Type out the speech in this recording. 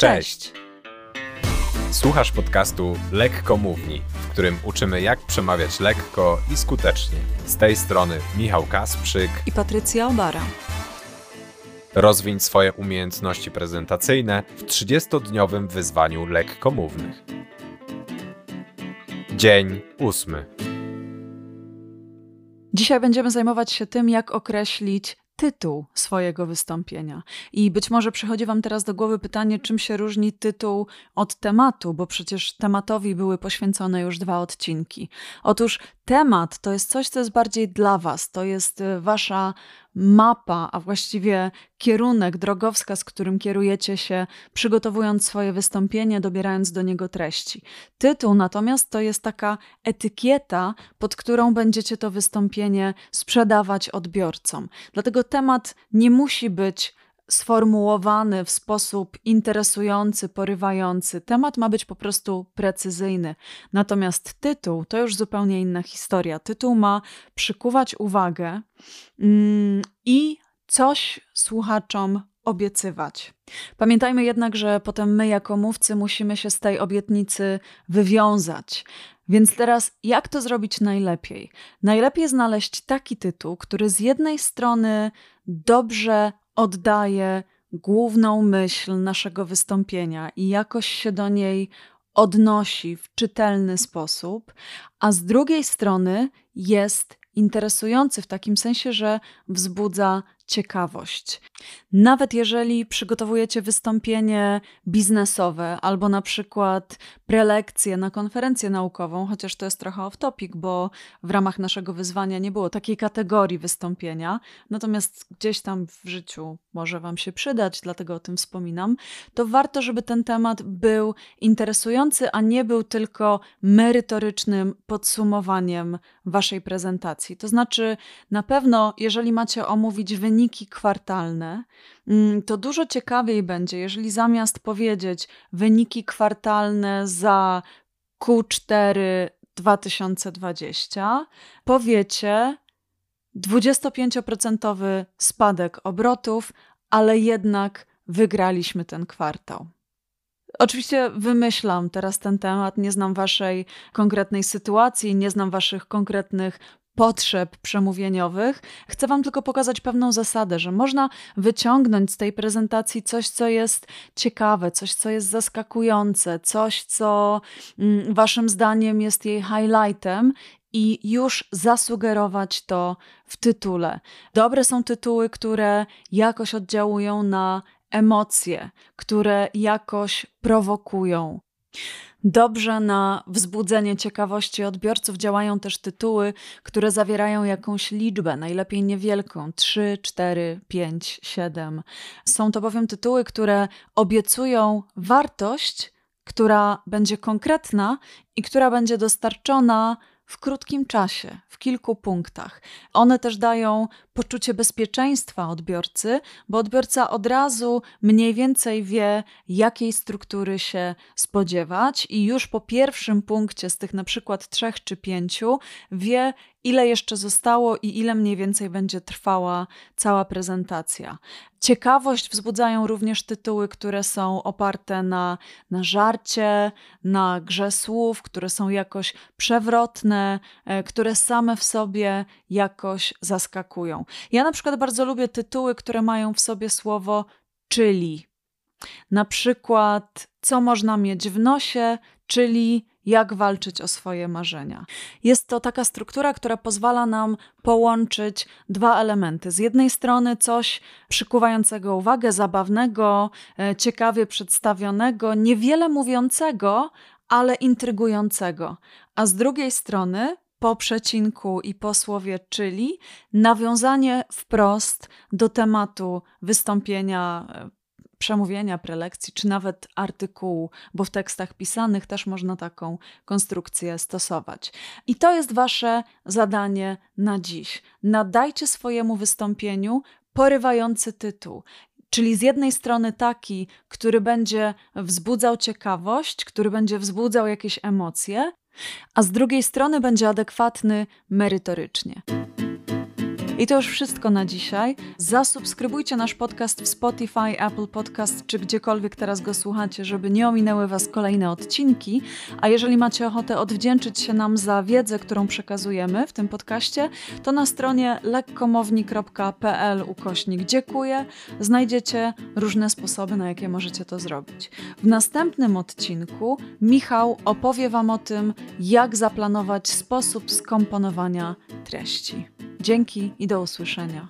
Cześć! Słuchasz podcastu Lekko Mówni, w którym uczymy jak przemawiać lekko i skutecznie. Z tej strony Michał Kasprzyk i Patrycja Obara. Rozwiń swoje umiejętności prezentacyjne w 30-dniowym wyzwaniu lekkomównych. Dzień ósmy. Dzisiaj będziemy zajmować się tym, jak określić tytuł swojego wystąpienia. I być może przychodzi Wam teraz do głowy pytanie, czym się różni tytuł od tematu, bo przecież tematowi były poświęcone już dwa odcinki. Otóż temat to jest coś, co jest bardziej dla Was, to jest y, Wasza mapa, a właściwie kierunek, drogowskaz, którym kierujecie się, przygotowując swoje wystąpienie, dobierając do niego treści. Tytuł natomiast to jest taka etykieta, pod którą będziecie to wystąpienie sprzedawać odbiorcom. Dlatego temat nie musi być sformułowany w sposób interesujący, porywający. Temat ma być po prostu precyzyjny. Natomiast tytuł to już zupełnie inna historia. Tytuł ma przykuwać uwagę mm, i coś słuchaczom obiecywać. Pamiętajmy jednak, że potem my, jako mówcy, musimy się z tej obietnicy wywiązać. Więc teraz, jak to zrobić najlepiej? Najlepiej znaleźć taki tytuł, który z jednej strony dobrze oddaje główną myśl naszego wystąpienia i jakoś się do niej odnosi w czytelny sposób, a z drugiej strony jest interesujący w takim sensie, że wzbudza ciekawość. Nawet jeżeli przygotowujecie wystąpienie biznesowe albo na przykład prelekcję na konferencję naukową, chociaż to jest trochę off-topic, bo w ramach naszego wyzwania nie było takiej kategorii wystąpienia, natomiast gdzieś tam w życiu może Wam się przydać, dlatego o tym wspominam, to warto, żeby ten temat był interesujący, a nie był tylko merytorycznym podsumowaniem Waszej prezentacji. To znaczy, na pewno, jeżeli macie omówić wyniki kwartalne, mm, to dużo ciekawiej będzie, jeżeli zamiast powiedzieć wyniki kwartalne za Q4 2020, powiecie 25% spadek obrotów, ale jednak wygraliśmy ten kwartał. Oczywiście wymyślam teraz ten temat, nie znam waszej konkretnej sytuacji, nie znam waszych konkretnych potrzeb przemówieniowych. Chcę Wam tylko pokazać pewną zasadę, że można wyciągnąć z tej prezentacji coś, co jest ciekawe, coś, co jest zaskakujące, coś, co mm, Waszym zdaniem jest jej highlightem i już zasugerować to w tytule. Dobre są tytuły, które jakoś oddziałują na emocje, które jakoś prowokują. Dobrze na wzbudzenie ciekawości odbiorców działają też tytuły, które zawierają jakąś liczbę, najlepiej niewielką 3, 4, 5, 7. Są to bowiem tytuły, które obiecują wartość, która będzie konkretna i która będzie dostarczona w krótkim czasie, w kilku punktach. One też dają poczucie bezpieczeństwa odbiorcy, bo odbiorca od razu mniej więcej wie, jakiej struktury się spodziewać, i już po pierwszym punkcie z tych na przykład trzech czy pięciu wie, ile jeszcze zostało i ile mniej więcej będzie trwała cała prezentacja. Ciekawość wzbudzają również tytuły, które są oparte na, na żarcie, na grze słów, które są jakoś przewrotne, e, które same w sobie jakoś zaskakują. Ja na przykład bardzo lubię tytuły, które mają w sobie słowo czyli. Na przykład, co można mieć w nosie, czyli jak walczyć o swoje marzenia. Jest to taka struktura, która pozwala nam połączyć dwa elementy. Z jednej strony coś przykuwającego uwagę, zabawnego, e, ciekawie przedstawionego, niewiele mówiącego, ale intrygującego. A z drugiej strony po przecinku i po słowie czyli nawiązanie wprost do tematu wystąpienia e, przemówienia, prelekcji, czy nawet artykułu, bo w tekstach pisanych też można taką konstrukcję stosować. I to jest Wasze zadanie na dziś. Nadajcie swojemu wystąpieniu porywający tytuł. Czyli z jednej strony taki, który będzie wzbudzał ciekawość, który będzie wzbudzał jakieś emocje, a z drugiej strony będzie adekwatny merytorycznie. I to już wszystko na dzisiaj. Zasubskrybujcie nasz podcast w Spotify, Apple Podcast czy gdziekolwiek teraz go słuchacie, żeby nie ominęły Was kolejne odcinki. A jeżeli macie ochotę odwdzięczyć się nam za wiedzę, którą przekazujemy w tym podcaście, to na stronie lekkomowni.pl ukośnik dziękuję znajdziecie różne sposoby, na jakie możecie to zrobić. W następnym odcinku Michał opowie Wam o tym, jak zaplanować sposób skomponowania treści. Dzięki i do usłyszenia.